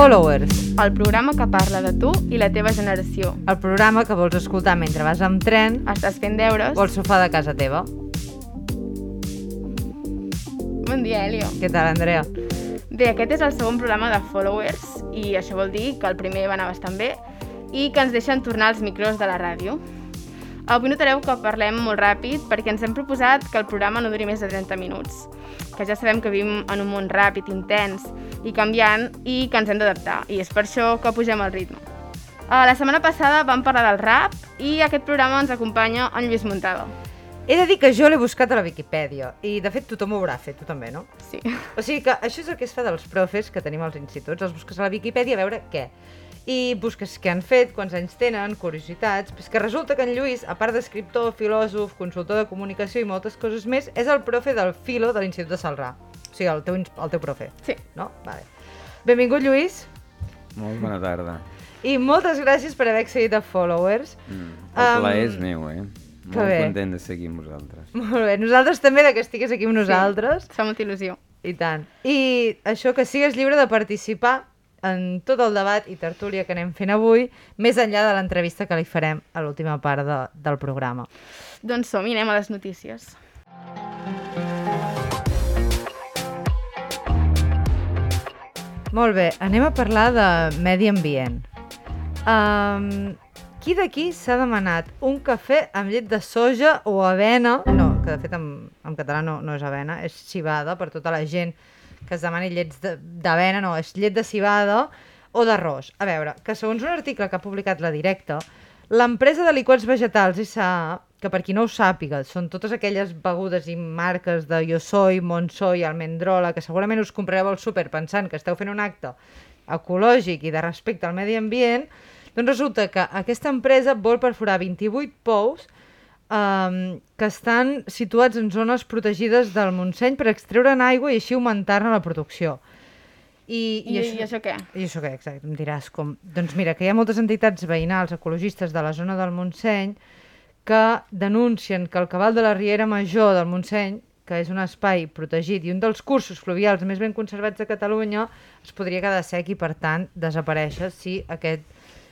Followers, el programa que parla de tu i la teva generació. el programa que vols escoltar mentre vas amb tren Estàs fent deures? o al sofà de casa teva. Bon dia, Helio. Què tal, Andrea? Bé, aquest és el segon programa de Followers i això vol dir que el primer va anar bastant bé i que ens deixen tornar als micros de la ràdio. Avui notareu que parlem molt ràpid perquè ens hem proposat que el programa no duri més de 30 minuts, que ja sabem que vivim en un món ràpid, intens i canviant i que ens hem d'adaptar, i és per això que pugem el ritme. Uh, la setmana passada vam parlar del rap i aquest programa ens acompanya en Lluís Montado. He de dir que jo l'he buscat a la Viquipèdia i, de fet, tothom ho haurà fet, tu també, no? Sí. O sigui que això és el que es fa dels profes que tenim als instituts, els busques a la Viquipèdia a veure què. I busques què han fet, quants anys tenen, curiositats... Però és que resulta que en Lluís, a part d'escriptor, filòsof, consultor de comunicació i moltes coses més, és el profe del filo de l'Institut de Salrà. O sigui, el teu, el teu profe, Sí. no? Vale. Benvingut, Lluís, Molt bona tarda. i moltes gràcies per haver accedit a Followers. Mm. Um, El plaer és meu, eh? que Molt bé. content de seguir amb vosaltres. Molt bé, nosaltres també de que estigues aquí amb nosaltres. Fa molta il·lusió. I tant. I això que sigues lliure de participar en tot el debat i tertúlia que anem fent avui, més enllà de l'entrevista que li farem a l'última part de, del programa. Doncs som-hi, anem a les notícies. Molt bé, anem a parlar de medi ambient. Um, qui d'aquí s'ha demanat un cafè amb llet de soja o avena? No, que de fet en, en català no, no és avena, és cibada per tota la gent que es demani llets de- d'avena, no, és llet de cibada o d'arròs. A veure, que segons un article que ha publicat la Directa, l'empresa de liquats vegetals ISA, que per qui no ho sàpiga, són totes aquelles begudes i marques de Yo Soy, Monsoy, Almendrola, que segurament us comprareu al súper pensant que esteu fent un acte ecològic i de respecte al medi ambient, doncs resulta que aquesta empresa vol perforar 28 pous um, que estan situats en zones protegides del Montseny per extreure'n aigua i així augmentar-ne la producció. I, I, I, això què? i això què, exacte, em diràs com... Doncs mira, que hi ha moltes entitats veïnals ecologistes de la zona del Montseny que denuncien que el cabal de la Riera Major del Montseny, que és un espai protegit i un dels cursos fluvials més ben conservats de Catalunya, es podria quedar sec i, per tant, desaparèixer si aquest,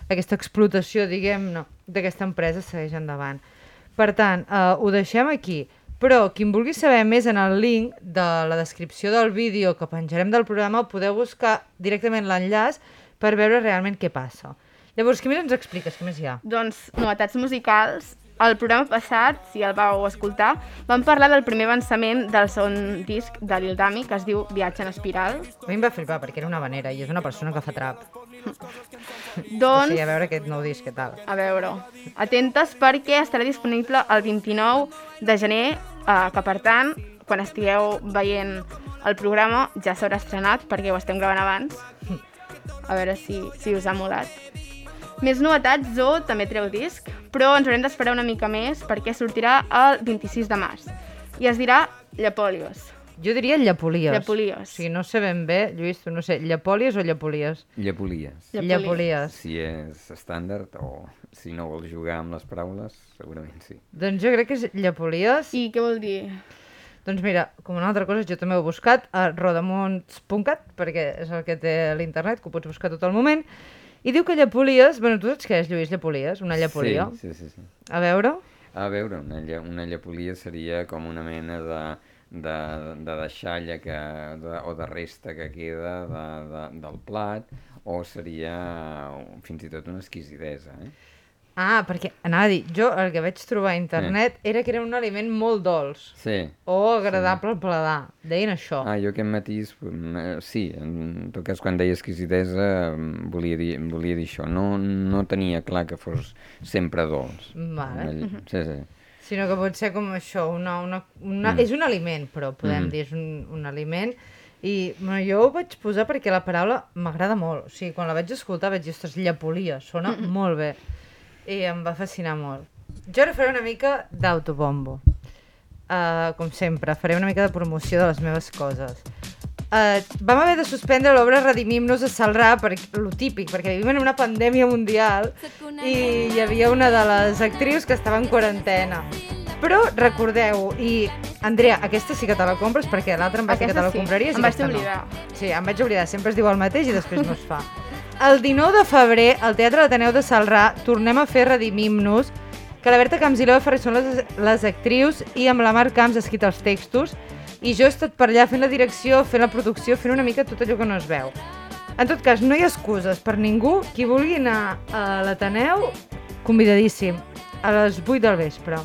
aquesta explotació, diguem-ne, d'aquesta empresa segueix endavant. Per tant, eh, ho deixem aquí. Però qui en vulgui saber més en el link de la descripció del vídeo que penjarem del programa, podeu buscar directament l'enllaç per veure realment què passa. Llavors, què més ens expliques? Què més hi ha? Doncs novetats musicals. Al programa passat, si el vau escoltar, vam parlar del primer avançament del segon disc de Lil Dami, que es diu Viatge en espiral. A mi em va flipar perquè era una vanera i és una persona que fa trap. Doncs, O sigui, a veure aquest nou disc, què tal? a veure, atentes perquè estarà disponible el 29 de gener, eh, que per tant, quan estigueu veient el programa ja s'haurà estrenat perquè ho estem gravant abans. A veure si, si us ha molat. Més novetats, Zo també treu disc, però ens haurem d'esperar una mica més perquè sortirà el 26 de març. I es dirà Llapòlios. Jo diria Llapolies. Llapolies. O sigui, no sé ben bé, Lluís, tu no sé, Llapòlies o Llapolies? Llepolies. Llapolies. Si és estàndard o si no vols jugar amb les paraules, segurament sí. Doncs jo crec que és Llapolies. I què vol dir? Doncs mira, com una altra cosa, jo també ho he buscat a rodamunts.cat, perquè és el que té l'internet, que ho pots buscar tot el moment, i diu que Llapolies... Bueno, tu saps què és, Lluís, Llapolies? Una llapolia? Sí, sí, sí. sí. A veure... A veure, una, lla, una llapolia seria com una mena de, de, de deixalla que, de, o de resta que queda de, de, del plat, o seria fins i tot una exquisidesa, eh? Ah, perquè anava a dir, jo el que vaig trobar a internet era que era un aliment molt dolç Sí. o agradable al paladar. Deien això. Ah, jo aquest matís, mm, eh, sí, en tot cas quan deia exquisidesa mm, volia dir, volia dir això, no, no tenia clar que fos sempre dolç. Vale. Una- Sí, sí. Sinó que pot ser com això, una, una, una... Mm. és un aliment, però podem Mhm. dir, és un, un aliment. I bueno, jo ho vaig posar perquè la paraula m'agrada molt. O sigui, quan la vaig escoltar vaig dir, ostres, llapolia, sona molt bé. I em va fascinar molt. Jo ara faré una mica d'autobombo. Uh, com sempre, faré una mica de promoció de les meves coses. Uh, vam haver de suspendre l'obra Redimim-nos a Salrà per lo típic, perquè vivim en una pandèmia mundial i hi havia una de les actrius que estava en quarantena. Però recordeu, i Andrea, aquesta sí que te la compres perquè l'altra em vas dir que te la sí. compraries Em i vaig aquesta oblidar. no. Sí, em vaig oblidar, sempre es diu el mateix i després no es fa. El 19 de febrer, al Teatre d'Ateneu de Salrà, tornem a fer Redimim-nos, que la Berta Camps i l'Eva Ferrer són les, les actrius i amb la Mar Camps ha escrit els textos i jo he estat per allà fent la direcció, fent la producció, fent una mica tot allò que no es veu. En tot cas, no hi ha excuses per ningú. Qui vulgui anar a l'Ateneu, convidadíssim, a les 8 del vespre.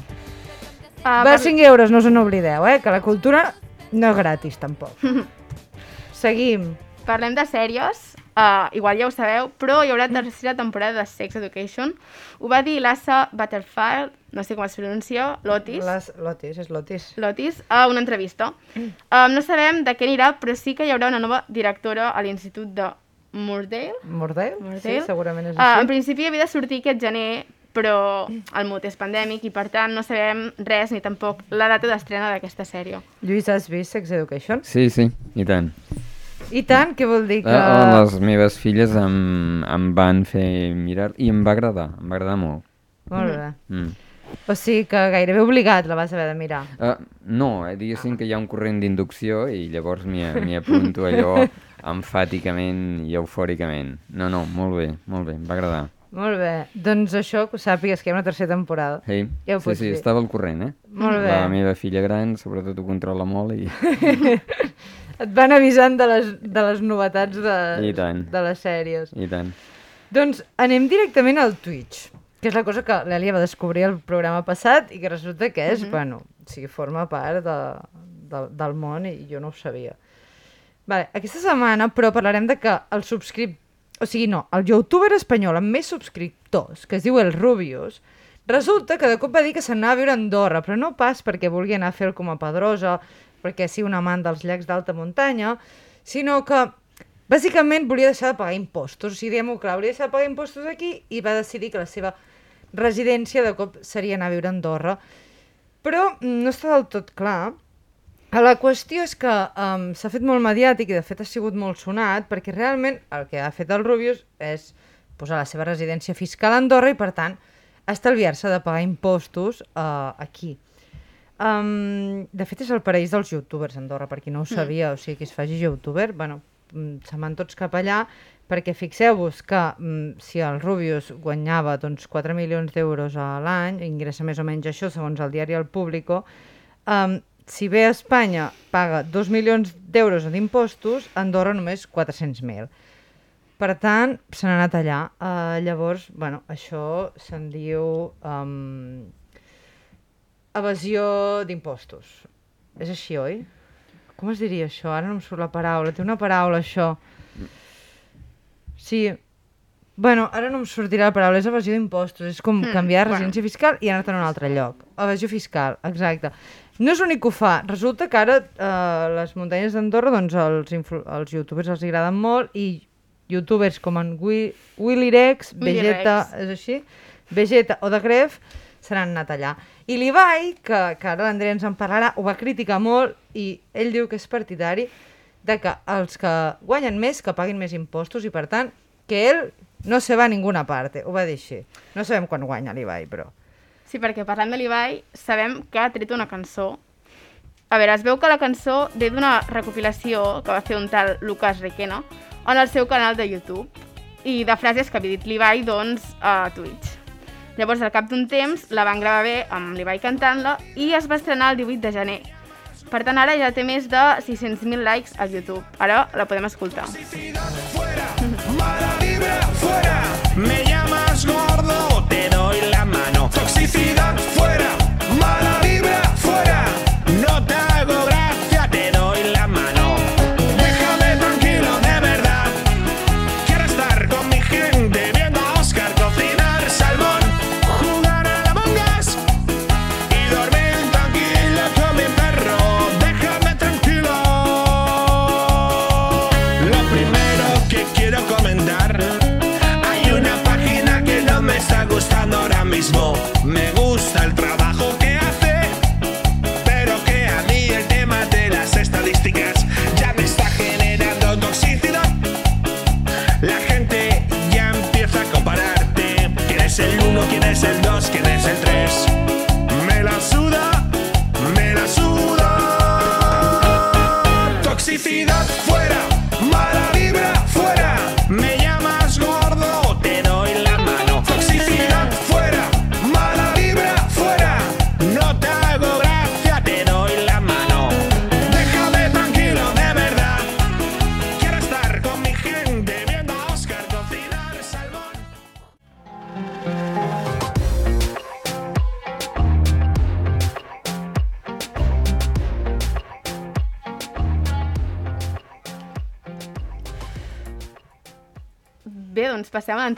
Uh, Va 5 euros, no us n'oblideu, eh? Que la cultura no és gratis, tampoc. Seguim. Parlem de sèries, uh, igual ja ho sabeu, però hi haurà tercera temporada de Sex Education. Ho va dir l'Assa Butterfield, no sé com es pronuncia, Lotis, Les, Lotis, és Lotis. Lotis a una entrevista. Um, no sabem de què anirà, però sí que hi haurà una nova directora a l'Institut de Moordale. Mordell? Sí, Mordale. segurament és Uh, en així. principi havia de sortir aquest gener, però el mut és pandèmic i per tant no sabem res ni tampoc la data d'estrena d'aquesta sèrie. Lluís, has vist Sex Education? Sí, sí, i tant. I tant, què vol dir que... Ah, les meves filles em, em van fer mirar i em va agradar, em va agradar molt. Molt bé. Mm. O sigui que gairebé obligat la vas haver de mirar. Uh, no, eh, diguéssim que hi ha un corrent d'inducció i llavors m'hi apunto allò emfàticament i eufòricament. No, no, molt bé, molt bé, em va agradar. Molt bé. Doncs això, que ho sàpigues que hi ha una tercera temporada. Sí, Ja sí, sí, dir. estava al corrent, eh? Molt bé. La meva filla gran, sobretot, ho controla molt i... Et van avisant de les, de les novetats de, I tant. de les sèries. I tant. Doncs anem directament al Twitch, que és la cosa que l'Èlia va descobrir el programa passat i que resulta que és, bueno, o sigui, forma part de, de, del món i jo no ho sabia. Vale, aquesta setmana, però, parlarem de que el subscrip... O sigui, no, el youtuber espanyol amb més subscriptors, que es diu El Rubius, resulta que de cop va dir que se'n anava a viure a Andorra, però no pas perquè vulgui anar a fer com a Pedrosa, perquè sigui un amant dels llacs d'alta muntanya, sinó que bàsicament volia deixar de pagar impostos. O sigui, diguem-ho clar, volia deixar de pagar impostos aquí i va decidir que la seva residència de cop seria anar a viure a Andorra. Però mm, no està del tot clar. La qüestió és que um, s'ha fet molt mediàtic i de fet ha sigut molt sonat perquè realment el que ha fet el Rubius és posar la seva residència fiscal a Andorra i per tant estalviar-se de pagar impostos uh, aquí. Um, de fet és el paraís dels youtubers Andorra, per qui no ho sabia, o sigui, qui es faci youtuber, bueno, mm, se'n van tots cap allà perquè fixeu-vos que mm, si el Rubius guanyava doncs, 4 milions d'euros a l'any, ingressa més o menys això segons el diari El Público, um, si a Espanya paga 2 milions d'euros d'impostos, a Andorra només 400.000. Per tant, se n'ha anat allà. Uh, llavors, bueno, això se'n diu um, evasió d'impostos. És així, oi? Com es diria això? Ara no em surt la paraula. Té una paraula, això. Sí. Bueno, ara no em sortirà la paraula. És evasió d'impostos. És com Mm, canviar bueno. residència fiscal i anar-te'n a un altre lloc. Evasió fiscal, exacte. No és l'únic que ho fa. Resulta que ara eh, les muntanyes d'Andorra, doncs els, els youtubers els agraden molt i youtubers com en Wi Willy Rex, Willy Vegeta, és així? Vegeta o de Gref se n'han anat allà. I l'Ibai, que, que ara l'Andrea ens en parlarà, ho va criticar molt i ell diu que és partidari de que els que guanyen més que paguin més impostos i per tant que ell no se va a ninguna parte, ho va dir així. No sabem quan guanya l'Ibai, però... Sí, perquè parlant de l'Ibai, sabem que ha tret una cançó. A veure, es veu que la cançó ve d'una recopilació que va fer un tal Lucas Requena en el seu canal de YouTube i de frases que havia dit l'Ibai, doncs, a Twitch. Llavors, al cap d'un temps, la van gravar bé amb l'Ibai cantant-la i es va estrenar el 18 de gener. Per tant, ara ja té més de 600.000 likes al YouTube. Ara la podem escoltar. fuera, mala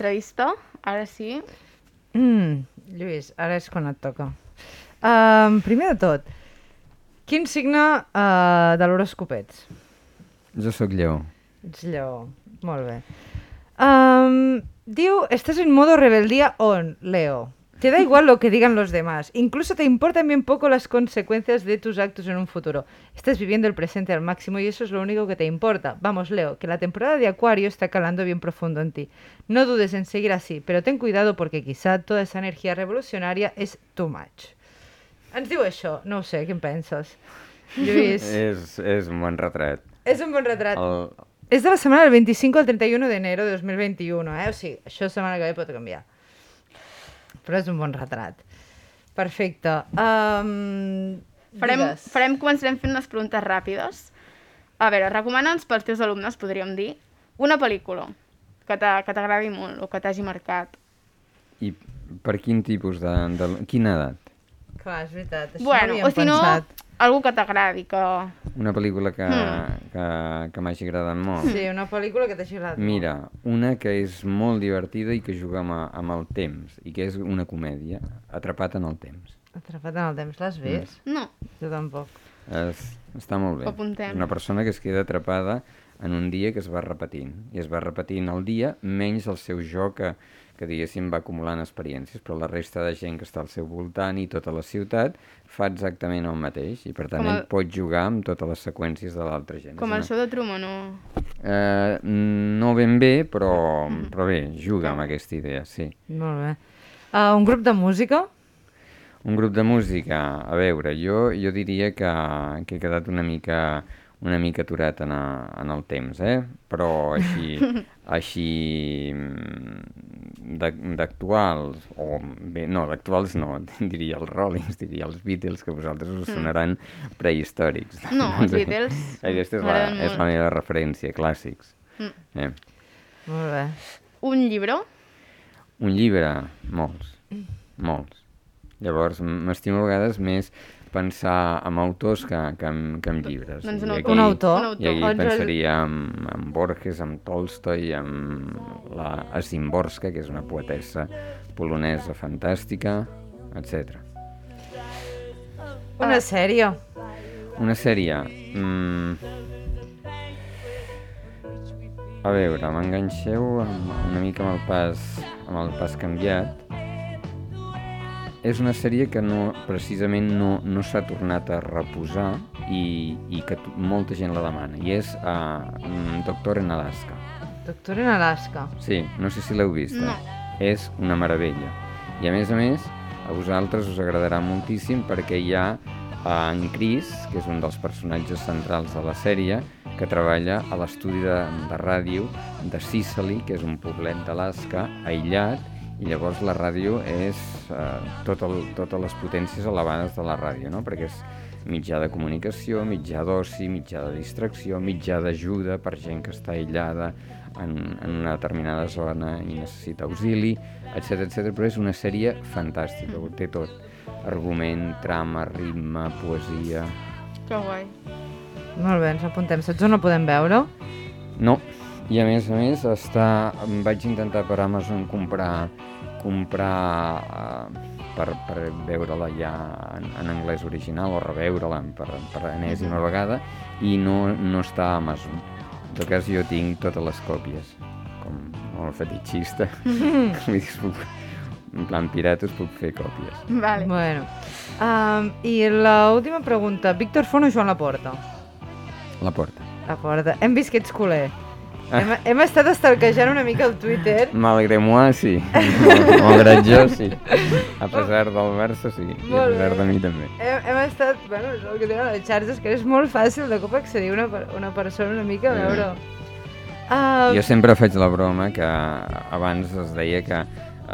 l'entrevista. Ara sí. Mm, Lluís, ara és quan et toca. Um, primer de tot, quin signe uh, de l'horòscop ets? Jo sóc lleó. Ets lleó. Molt bé. Um, diu, estás en modo rebeldía on, Leo. Te da igual lo que digan los demás. Incluso te importan bien poco las consecuencias de tus actos en un futuro. Estás viviendo el presente al máximo y eso es lo único que te importa. Vamos, Leo, que la temporada de Acuario está calando bien profundo en ti. No dudes en seguir así, pero ten cuidado porque quizá toda esa energía revolucionaria es too much. Ens diu això? No ho sé, què en penses? Lluís, És, és un bon retrat. és un bon retrat. El, És de la setmana del 25 al 31 de enero de 2021, eh? O sigui, això setmana que ve pot canviar. Però és un bon retrat. Perfecte. Um, Farem, digues. farem, començarem fent unes preguntes ràpides. A veure, recomana'ns pels teus alumnes, podríem dir, una pel·lícula que t'agradi molt o que t'hagi marcat. I per quin tipus de... de quina edat? Clar, és veritat. Això bueno, no o havíem si no, pensat. Algú que t'agradi, que... Una pel·lícula que, Mm. que, que m'hagi agradat molt. Sí, una pel·lícula que t'hagi agradat molt. Mira, una que és molt divertida i que juga amb, amb el temps, i que és una comèdia, Atrapat en el temps. Atrapat en el temps, l'has vist? No, Jo tampoc. És, està molt bé. Ho apuntem. Una persona que es queda atrapada en un dia que es va repetint, i es va repetint el dia, menys el seu jo que, que diguéssim va acumulant experiències, però la resta de gent que està al seu voltant i tota la ciutat fa exactament el mateix, i per tant Com ell el- pot jugar amb totes les seqüències de l'altra gent. com És el una- show de Truman, no? Eh, no ben bé, però, Mm. però bé, juga amb aquesta idea, sí. Molt bé. Uh, un grup de música? Un grup de música, a veure, jo, jo diria que, que he quedat una mica, una mica aturat en, a, en el temps, eh? Però així, així mm, d'ac- d'actuals, o bé, no, d'actuals no, diria els Rollings, diria els Beatles, que vosaltres us sonaran prehistòrics. Mm. No, els Sí. Beatles Aquesta és la, és la meva referència, clàssics. Mm. Eh? Molt bé. Un llibre? Un llibre, molts, molts. Llavors, m'estimo a vegades més pensar en autors que, que, en, que en llibres. Doncs un I autor. Un autor. I aquí pensaria en, en Borges, en Tolstoi, en la Szymborska, que és una poetessa polonesa fantàstica, etc. Una sèrie. Una sèrie... Mm, a veure, m'enganxeu amb, una mica amb el pas, amb el pas canviat. És una sèrie que no, precisament no, no s'ha tornat a reposar i, i que molta gent la demana, i és uh, Doctor en Alaska. Doctor en Alaska. Sí, no sé si l'heu vista. No. És una meravella. I a més a més, a vosaltres us agradarà moltíssim perquè hi ha eh, en Chris, que és un dels personatges centrals de la sèrie, que treballa a l'estudi de, de ràdio de Sicily, que és un poblet d'Alaska, aïllat, i llavors la ràdio és eh, tot el, totes les potències elevades de la ràdio, no? perquè és mitjà de comunicació, mitjà d'oci, mitjà de distracció, mitjà d'ajuda per gent que està aïllada en, en una determinada zona i necessita auxili, etc etc. però és una sèrie fantàstica, ho té tot. Argument, trama, ritme, poesia... Que guai. Molt bé, ens apuntem. Saps on la podem veure? No, i a més a més està... vaig intentar per Amazon comprar comprar uh, per, per veure-la ja en, en anglès original o reveure-la per, per enèsima vegada i no, no està a Amazon. En tot cas jo tinc totes les còpies, com molt. Vull dir, puc, en plan pirata us puc fer còpies. Vale. Bueno. Um, I l'última pregunta. Víctor Font o Joan Laporta? La porta. Laporta. Hem vist que ets culer. Hem, hem estat estalquejant una mica el Twitter. Malgré moi, sí. Malgrat jo, sí. A pesar del Barça, sí. I a pesar de mi, també. Hem, hem estat, bueno, és el que tenen les xarxes, que és molt fàcil de cop accedir a una, una persona una mica a veure. Uh, Jo sempre faig la broma que abans es deia que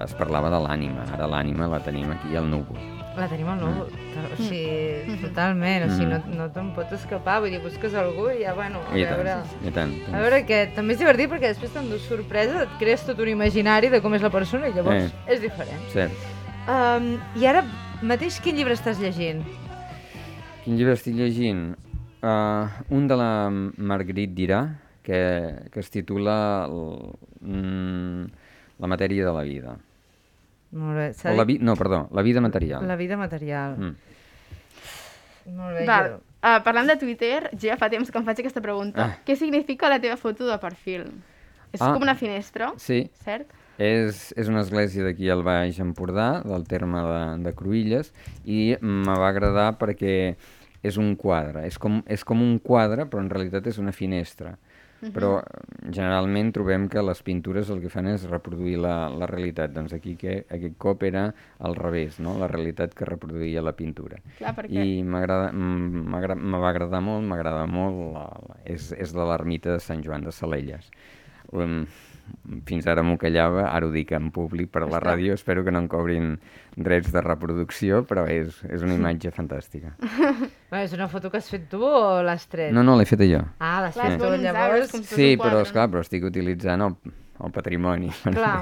es parlava de l'ànima, ara l'ànima la tenim aquí al núvol. La tenim al núvol. O sigui, totalment. O sigui, no, no te'n pots escapar. Vull dir, busques algú i ja, bueno, a I veure... tant, i tant. A veure què, també és divertit perquè després t'endús sorpresa, et crees tot un imaginari de com és la persona i llavors Eh. és diferent. Cert. Um, I ara mateix quin llibre estàs llegint? Quin llibre estic llegint? Uh, un de la Marguerite Dirà, que, que es titula l- mm, la matèria de la vida. Molt bé. O la dit vi... No, perdó, la vida material. la vida material. Mm. Molt bé. Val. Jo... Uh, parlant de Twitter, jo ja fa temps que em faig aquesta pregunta. Ah. Què significa la teva foto de perfil? És Ah. com una finestra, Sí, cert? És, és una església d'aquí al Baix Empordà, del terme de, de Cruïlles, i me va agradar perquè és un quadre. És com, és com un quadre, però en realitat és una finestra. Però eh, generalment trobem que les pintures el que fan és reproduir la, la realitat. Doncs aquí que, aquest cop era al revés, no? la realitat que reproduïa la pintura. Clar, perquè... I m'agrada- va agradar molt, m'agrada molt, la, la, és, és de l'ermita de Sant Joan de Salelles. Um, fins ara m'ho callava, ara ho dic en públic per a la ràdio, espero que no em cobrin drets de reproducció, però és, és una imatge fantàstica. Bueno, és una foto que has fet tu o l'has tret? No, no, l'he feta jo. Ah, l'has fet tu, llavors... Sí, però esclar, però estic utilitzant el, el patrimoni. Clar.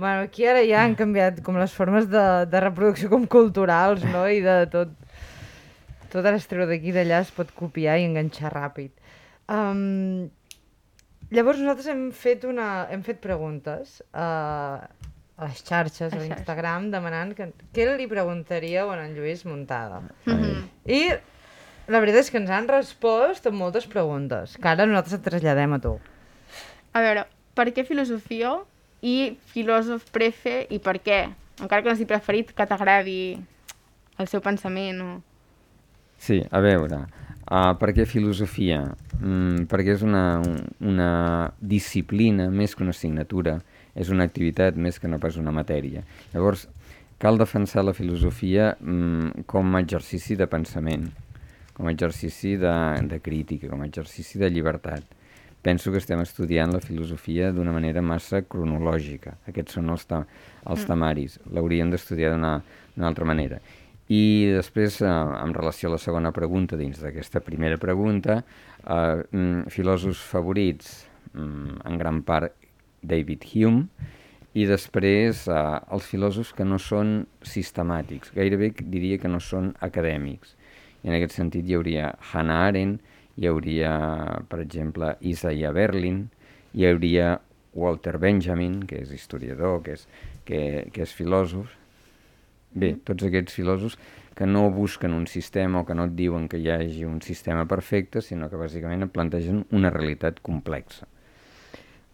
Bueno, aquí ara ja han canviat com les formes de, de reproducció com culturals, no? I de tot... Tot ara es treu d'aquí d'allà es pot copiar i enganxar ràpid. Um, llavors nosaltres hem fet, una, hem fet preguntes uh, a les xarxes, a A l'Instagram, demanant que, què li preguntaríeu a en Lluís Muntada. Mhm. I la veritat és que ens han respost amb moltes preguntes, que ara nosaltres et traslladem a tu. A veure, per què filosofia i filòsof prefe i per què? Encara que no sigui preferit, que t'agradi el seu pensament o... Sí, a veure, uh, per què filosofia? Mm, perquè és una, una disciplina més que una assignatura, és una activitat més que no pas una matèria. Llavors, cal defensar la filosofia mm, com a exercici de pensament, com a exercici de, de crítica, com a exercici de llibertat. Penso que estem estudiant la filosofia d'una manera massa cronològica. Aquests són els, ta els temaris. L'hauríem d'estudiar d'una d'una altra manera. I després, eh, en relació a la segona pregunta, dins d'aquesta primera pregunta, eh, mm, filòsofs favorits, mm, en gran part David Hume, i després eh, els filòsofs que no són sistemàtics, gairebé diria que no són acadèmics. I en aquest sentit hi hauria Hannah Arendt, hi hauria, per exemple, Isaiah Berlin, hi hauria Walter Benjamin, que és historiador, que és, que, que és filòsof. Bé, tots aquests filòsofs que no busquen un sistema o que no et diuen que hi hagi un sistema perfecte, sinó que bàsicament et plantegen una realitat complexa.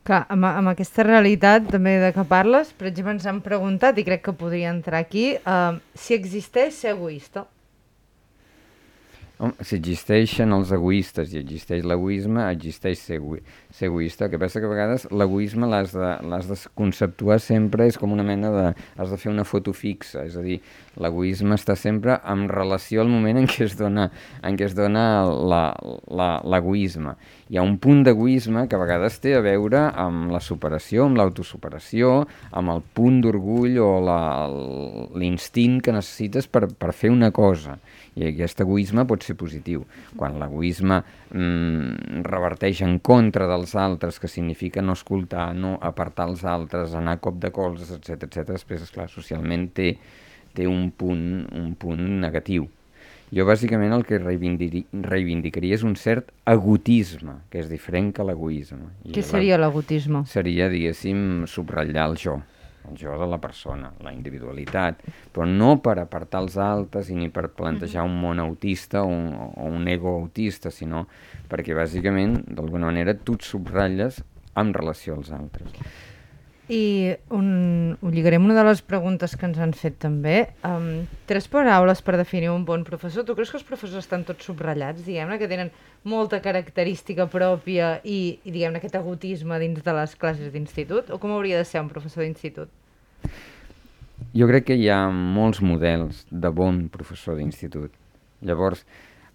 Clar, amb, amb aquesta realitat també de que parles, per exemple, ens han preguntat, i crec que podria entrar aquí, uh, si existeix ser egoista. Si existeixen els egoistes i existeix l'egoisme, existeix ser, egoi ser egoista. El que passa que a vegades l'egoisme l'has de, de conceptuar sempre, és com una mena de... has de fer una foto fixa, és a dir, l'egoisme està sempre en relació al moment en què es dona, en què es dona l'egoisme. Hi ha un punt d'egoisme que a vegades té a veure amb la superació, amb l'autosuperació, amb el punt d'orgull o l'instint que necessites per, per fer una cosa. I aquest egoisme pot ser positiu. Quan l'egoisme mm, reverteix en contra dels altres, que significa no escoltar, no apartar els altres, anar cop de colzes, etc etc. després, esclar, socialment té, té un punt, un punt negatiu. Jo bàsicament el que reivindicaria és un cert egotisme, que és diferent que l'egoisme. Què seria l'egotisme? Seria, diguéssim, subratllar el jo, el jo de la persona, la individualitat, però no per apartar els altres i ni per plantejar un món autista o un, o un ego autista, sinó perquè bàsicament, d'alguna manera, tu et subratlles en relació als altres. I un, ho lligarem una de les preguntes que ens han fet també. Um, tres paraules per definir un bon professor. Tu creus que els professors estan tots subratllats, diguem-ne, que tenen molta característica pròpia i, i diguem-ne, aquest egotisme dins de les classes d'institut? O com hauria de ser un professor d'institut? Jo crec que hi ha molts models de bon professor d'institut. Llavors,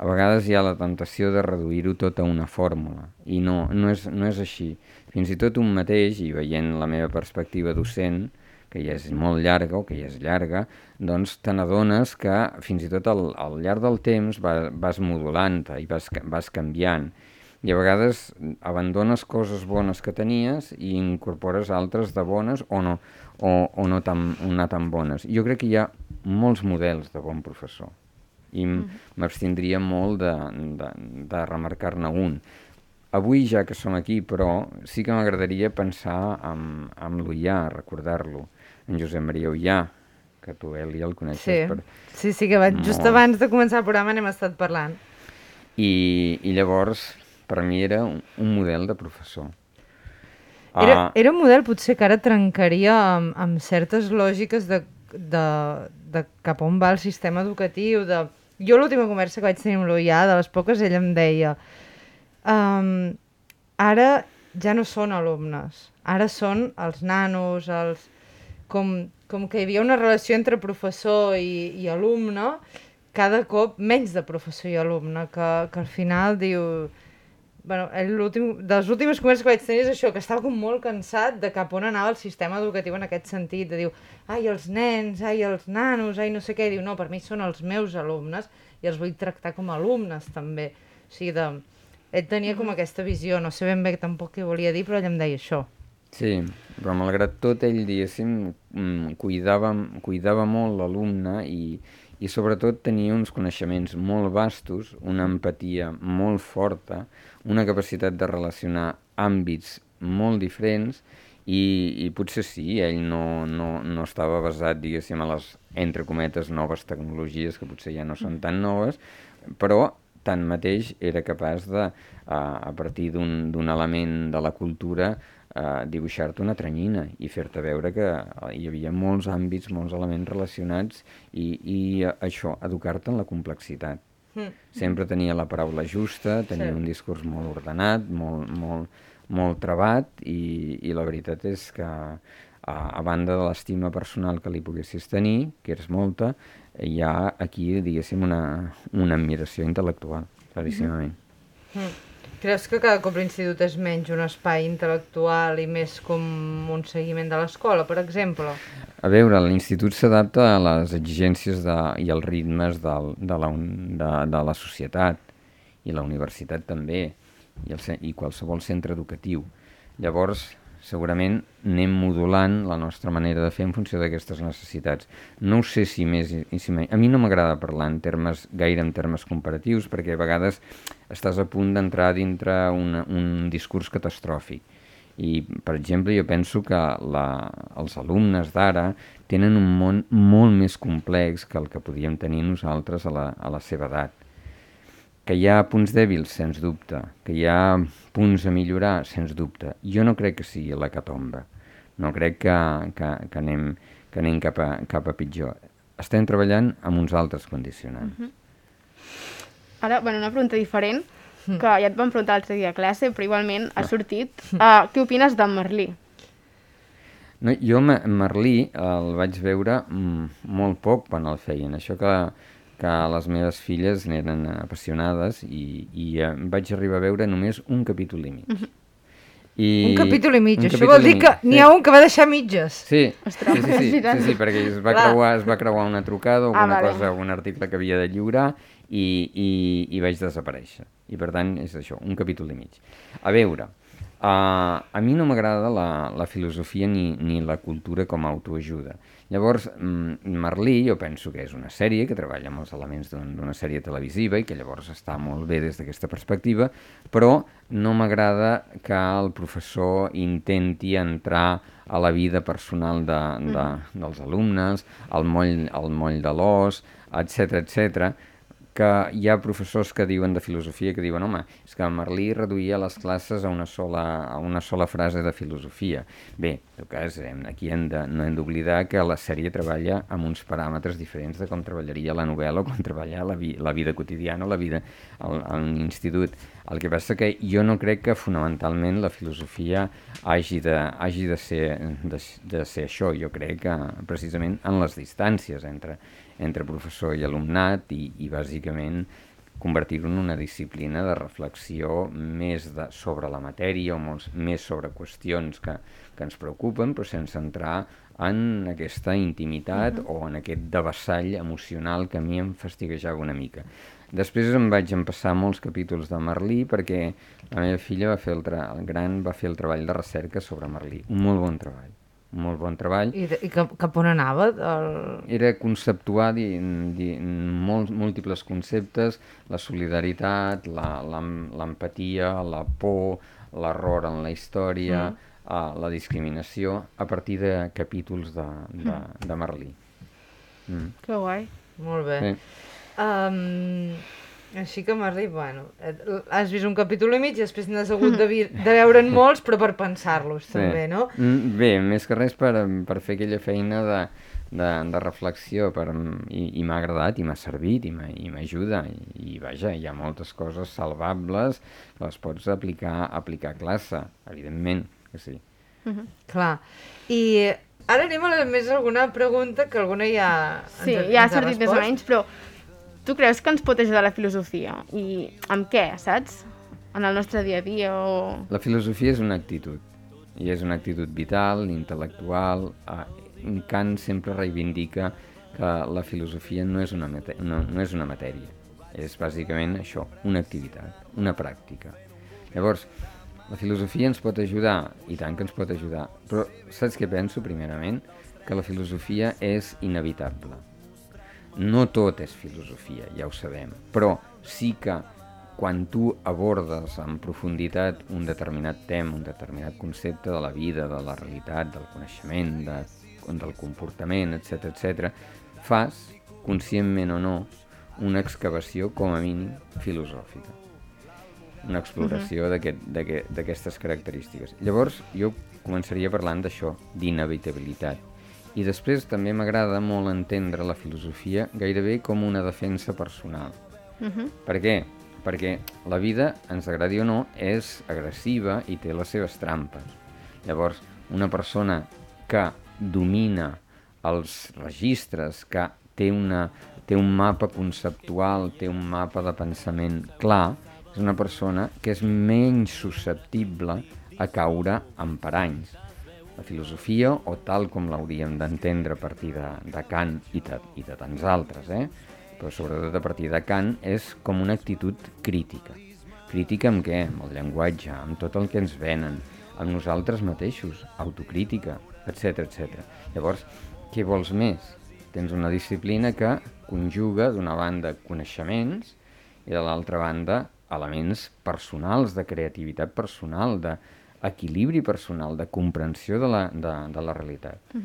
a vegades hi ha la tentació de reduir-ho tot a una fórmula, i no, no és, no és així. Fins i tot un mateix, i veient la meva perspectiva docent, que ja és molt llarga o que ja és llarga, doncs te n'adones que fins i tot al, al llarg del temps va, vas modulant-te i vas, vas canviant. I a vegades abandones coses bones que tenies i incorpores altres de bones o no, o, o no, tan, no tan bones. Jo crec que hi ha molts models de bon professor i m- m'abstindria molt de, de, de remarcar-ne un. avui, ja que som aquí, però, sí que m'agradaria pensar en, en l'Ullà, recordar-lo, en Josep Maria Ullà, que tu, Eli, el coneixes Sí, per... sí, sí que just Molt. abans de començar el programa n'hem estat parlant. I, I llavors, per mi era un, un model de professor. Era, Ah, era un model potser que ara trencaria amb, amb certes lògiques de, de, de cap on va el sistema educatiu. De... Jo l'última conversa que vaig tenir amb l'Oià, de les poques, ell em deia um, ara ja no són alumnes, ara són els nanos, els... Com, com que hi havia una relació entre professor i, i alumne, cada cop menys de professor i alumne, que, que al final diu bueno, ell l'últim- de les últimes converses que vaig tenir és això, que estava com molt cansat de cap on anava el sistema educatiu en aquest sentit, de diu, ai, els nens, ai, els nanos, ai, no sé què, diu, no, per mi són els meus alumnes i els vull tractar com a alumnes també. O sigui, de... ell tenia com aquesta visió, no sé ben bé tampoc què volia dir, però ell em deia això. Sí, però malgrat tot ell, diguéssim, mm, cuidava, cuidava molt l'alumne i, i sobretot tenia uns coneixements molt vastos, una empatia molt forta, una capacitat de relacionar àmbits molt diferents i, i potser sí, ell no, no, no estava basat, diguéssim, a les, entre cometes, noves tecnologies, que potser ja no són tan noves, però tanmateix era capaç de, a, a partir d'un element de la cultura, eh, dibuixar-te una tranyina i fer-te veure que hi havia molts àmbits, molts elements relacionats i, i això, educar-te en la complexitat. Mm. Sempre tenia la paraula justa, tenia Sí. un discurs molt ordenat, molt, molt, molt trebat i, i la veritat és que a, a banda de l'estima personal que li poguessis tenir, que és molta, hi ha aquí, diguéssim, una, una admiració intel·lectual, claríssimament. Mm. Creus que cada cop l'institut és menys un espai intel·lectual i més com un seguiment de l'escola, per exemple? A veure, l'institut s'adapta a les exigències de, i als ritmes del, de, la, de, de la societat i la universitat també i, el, i qualsevol centre educatiu. Llavors, segurament anem modulant la nostra manera de fer en funció d'aquestes necessitats. No ho sé si més si menys. A mi no m'agrada parlar en termes, gaire en termes comparatius perquè a vegades estàs a punt d'entrar dintre una, un discurs catastròfic. I, per exemple, jo penso que la, els alumnes d'ara tenen un món molt més complex que el que podíem tenir nosaltres a la, a la seva edat. Que hi ha punts dèbils, sens dubte, que hi ha punts a millorar, sens dubte. Jo no crec que sigui la catomba. No crec que, que, que, anem, que anem cap a, cap a pitjor. Estem treballant amb uns altres condicionants. Ara, bueno, una pregunta diferent, que ja et vam preguntar l'altre dia a classe, però igualment ha sortit. Uh, què opines d'en Merlí? No, jo Merlí el vaig veure mm, molt poc quan el feien. Això que, que les meves filles n'eren apassionades i, i eh, vaig arribar a veure només un capítol i mig. I... Un capítol i mig, un això vol dir que n'hi sí. ha un que va deixar mitges. Sí, Ostres, sí, sí, sí, sí, sí, perquè es va, creuar, es va creuar una trucada o Ah, alguna vale. cosa, algun article que havia de lliurar i, i, i vaig desaparèixer. I per tant és això, un capítol i mig. A veure, uh, a mi no m'agrada la, la filosofia ni, ni la cultura com a autoajuda. Llavors, mm, Merlí jo penso que és una sèrie que treballa amb els elements d'un- d'una sèrie televisiva i que llavors està molt bé des d'aquesta perspectiva, però no m'agrada que el professor intenti entrar a la vida personal de, de, dels alumnes, al moll, al moll de l'os, etc etc que hi ha professors que diuen de filosofia que diuen, home, és que Merlí reduïa les classes a una sola, a una sola frase de filosofia. Bé, en tot cas, hem, aquí hem de, no hem d'oblidar que la sèrie treballa amb uns paràmetres diferents de com treballaria la novel·la o com treballar la, vi, la vida quotidiana o la vida a institut. El que passa que jo no crec que fonamentalment la filosofia hagi de, hagi de, ser, de, de ser això. Jo crec que precisament en les distàncies entre, entre professor i alumnat i, i bàsicament convertir-ho en una disciplina de reflexió més de, sobre la matèria o molts, més sobre qüestions que, que ens preocupen, però sense entrar en aquesta intimitat uh -huh. o en aquest devassall emocional que a mi em fastiguejava una mica. Després em vaig empassar molts capítols de Merlí perquè la meva filla va fer el, el gran va fer el treball de recerca sobre Merlí, un molt bon treball molt bon treball. I, de, i cap, cap on anava? El... Era conceptuar di, di, molts, múltiples conceptes, la solidaritat, la- l'em- l'empatia, la por, l'error en la història, mm. uh, la discriminació, a partir de capítols de, de, de Merlí. Mm. Que guai. Molt bé. Sí. Um, així que Merlí, bueno, has vist un capítol i mig i després n'has hagut de, de veure'n molts, però per pensar-los també, no? Mm, Bé, més que res per, per fer aquella feina de, de, de reflexió per, i, i m'ha agradat i m'ha servit i m'ajuda i, i vaja, hi ha moltes coses salvables que les pots aplicar, aplicar a classe, evidentment que sí. Clar. I ara anem a la, més alguna pregunta que alguna ja ens Sí, ha- ja ha ens ha sortit més o menys, però tu creus que ens pot ajudar la filosofia? I amb què, saps? En el nostre dia a dia o... La filosofia és una actitud, i és una actitud vital, intel·lectual. Eh, Kant sempre reivindica que la filosofia no és una, no, no és una matèria, és bàsicament això, una activitat, una pràctica. Llavors, la filosofia ens pot ajudar, i tant que ens pot ajudar, però saps què penso, primerament? Que la filosofia és inevitable. No tot és filosofia, ja ho sabem, però sí que quan tu abordes en profunditat un determinat tema, un determinat concepte de la vida, de la realitat, del coneixement, de, del comportament, etc etc, fas, conscientment o no, una excavació com a mínim filosòfica una exploració d'aquest- d'aquest- d'aquestes característiques. Llavors, jo començaria parlant d'això, d'inevitabilitat. I després també m'agrada molt entendre la filosofia gairebé com una defensa personal. Uh -huh. Per què? Perquè la vida, ens agradi o no, és agressiva i té les seves trampes. Llavors, una persona que domina els registres, que té, una, té un mapa conceptual, té un mapa de pensament clar, és una persona que és menys susceptible a caure en paranys. La filosofia, o tal com l'hauríem d'entendre a partir de, de Kant i de, i de tants altres, eh? però sobretot a partir de Kant, és com una actitud crítica. Crítica amb què? Amb el llenguatge, amb tot el que ens venen, amb nosaltres mateixos, autocrítica, etc etc. Llavors, què vols més? Tens una disciplina que conjuga, d'una banda, coneixements i de l'altra banda, elements personals, de creativitat personal, d'equilibri personal, de comprensió de la, de, de la realitat.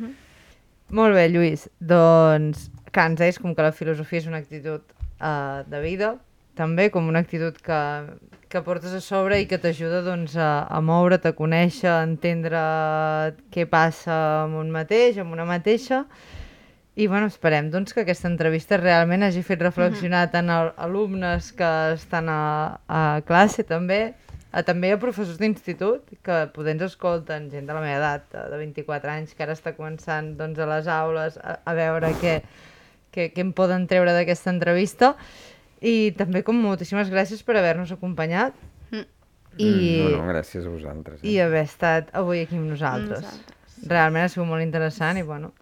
Molt bé, Lluís. Doncs Kant és com que la filosofia és una actitud uh, de vida, també com una actitud que, que portes a sobre i que t'ajuda doncs, a, a moure't, a conèixer, a entendre què passa amb un mateix, amb una mateixa. I bueno, esperem doncs, que aquesta entrevista realment hagi fet reflexionar tant a alumnes que estan a, a classe també, a, també a professors d'institut que poder ens escolten, gent de la meva edat, eh, de 24 anys, que ara està començant doncs, a les aules a, a veure què, què, què en poden treure d'aquesta entrevista. I també com moltíssimes gràcies per haver-nos acompanyat Mm. i, Mm, no, no, gràcies a vosaltres. i haver estat avui aquí amb nosaltres. Nosaltres. Realment ha sigut molt interessant i bueno,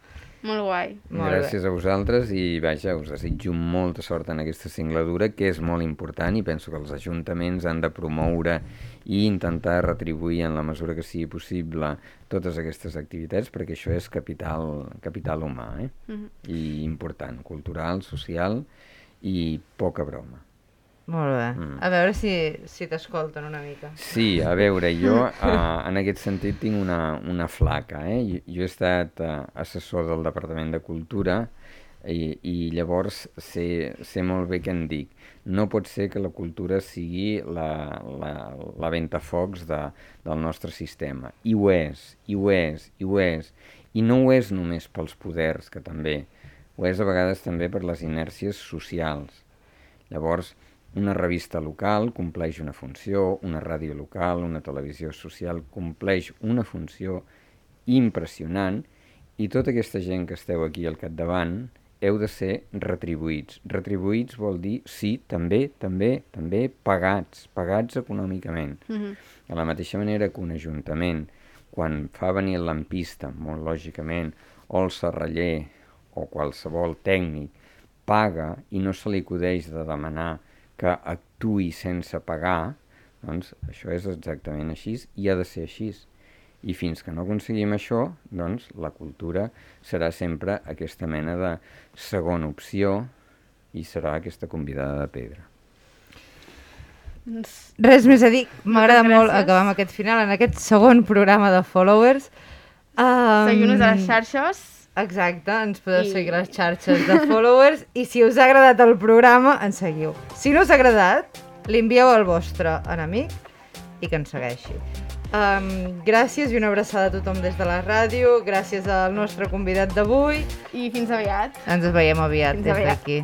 Molt guai. molt bé. Gràcies a vosaltres i vaja, us desitjo molta sort en aquesta singladura que és molt important i penso que els ajuntaments han de promoure i intentar retribuir en la mesura que sigui possible totes aquestes activitats perquè això és capital, capital humà eh? Mhm. i important, cultural, social i poca broma. Molt bé. Mm. A veure si, si t'escolten una mica. Sí, a veure, jo uh, en aquest sentit tinc una, una flaca. Eh? Jo, jo he estat uh, assessor del Departament de Cultura i, i llavors sé, sé molt bé què en dic. No pot ser que la cultura sigui la, la, la ventafocs de, del nostre sistema. I ho és, i ho és, i ho és. I no ho és només pels poders, que també. Ho és a vegades també per les inèrcies socials. Llavors, una revista local compleix una funció, una ràdio local, una televisió social compleix una funció impressionant i tota aquesta gent que esteu aquí al capdavant heu de ser retribuïts. Retribuïts vol dir, sí, també, també, també pagats, pagats econòmicament. Mhm. De la mateixa manera que un ajuntament, quan fa venir el lampista, molt lògicament, o el serraller, o qualsevol tècnic, paga i no se li acudeix de demanar que actui sense pagar, doncs això és exactament així i ha de ser així. I fins que no aconseguim això, doncs la cultura serà sempre aquesta mena de segona opció i serà aquesta convidada de pedra. Doncs, Res més a dir. M'agrada molt acabar amb aquest final, en aquest segon programa de Followers. Um, Seguiu-nos a les xarxes. Exacte, ens podeu I- seguir a les xarxes de Followers i si us ha agradat el programa, ens seguiu. Si no us ha agradat, li envieu al vostre enemic i que ens segueixi. Um, gràcies i una abraçada a tothom des de la ràdio, gràcies al nostre convidat d'avui. I fins aviat. Ens veiem aviat Fins des d'aquí.